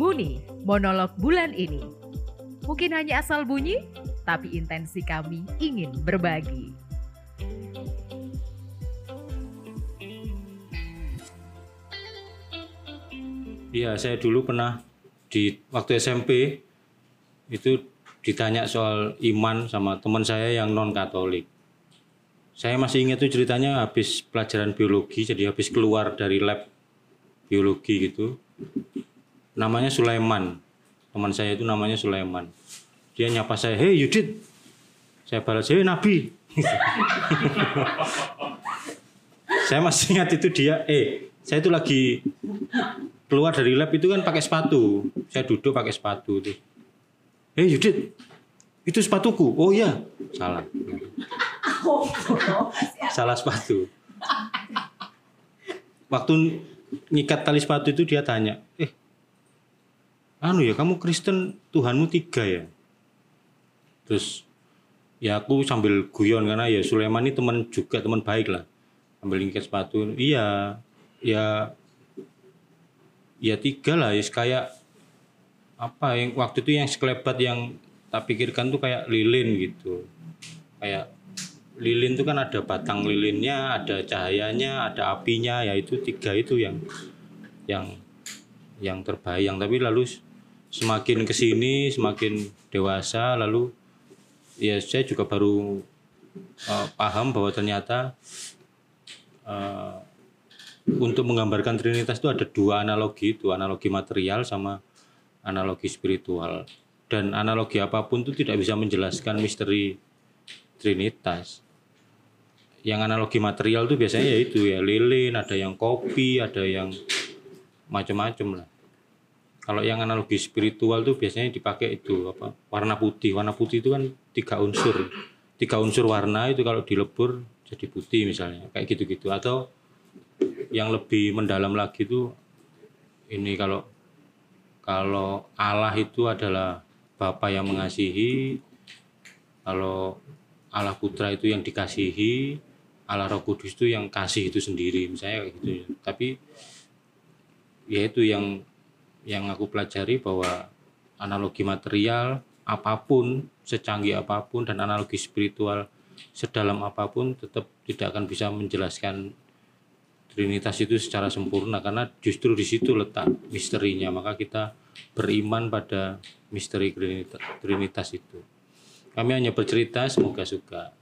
Muni, monolog bulan ini. Mungkin hanya asal bunyi, tapi intensi kami ingin berbagi. Iya, saya dulu pernah di waktu SMP itu ditanya soal iman sama teman saya yang non Katolik. Saya masih ingat tuh ceritanya habis pelajaran biologi, jadi habis keluar dari lab biologi gitu. Namanya Sulaiman. Teman saya itu namanya Sulaiman. Dia nyapa saya, "Hei Yudit." Saya balas, "Hei Nabi." saya masih ingat itu dia, eh, saya itu lagi keluar dari lab itu kan pakai sepatu. Saya duduk pakai sepatu tuh. Eh Yudit, itu sepatuku. Oh iya, salah. salah sepatu. Waktu ngikat tali sepatu itu dia tanya, eh, anu ya kamu Kristen Tuhanmu tiga ya? Terus ya aku sambil guyon karena ya Sulaiman ini teman juga teman baik lah. Sambil ngikat sepatu, iya, ya ya tiga lah. Ya kayak apa yang waktu itu yang sekelebat yang tak pikirkan tuh kayak lilin gitu. Kayak lilin tuh kan ada batang lilinnya ada cahayanya ada apinya. Ya itu tiga itu yang yang yang terbayang. Tapi lalu semakin ke sini semakin dewasa lalu ya saya juga baru uh, paham bahwa ternyata uh, untuk menggambarkan Trinitas itu ada dua analogi itu analogi material sama analogi spiritual. Dan analogi apa pun itu tidak bisa menjelaskan misteri Trinitas. Yang analogi material itu biasanya ya itu ya lilin ada yang kopi ada yang macam-macam lah kalau yang analogi spiritual itu biasanya dipakai itu apa warna putih. Warna putih itu kan tiga unsur. Tiga unsur warna itu kalau dilebur jadi putih misalnya kayak gitu-gitu. Atau yang lebih mendalam lagi itu ini kalau kalau Allah itu adalah Bapa yang mengasihi, kalau Allah Putra itu yang dikasihi, Allah Roh Kudus itu yang kasih itu sendiri, misalnya kayak gitu. Tapi ya itu yang yang aku pelajari bahwa analogi material apa pun, secanggih apa pun dan analogi spiritual sedalam apa pun tetap tidak akan bisa menjelaskan Trinitas itu secara sempurna karena justru di situ letak misterinya. Maka kita beriman pada misteri Trinitas itu. Kami hanya bercerita semoga suka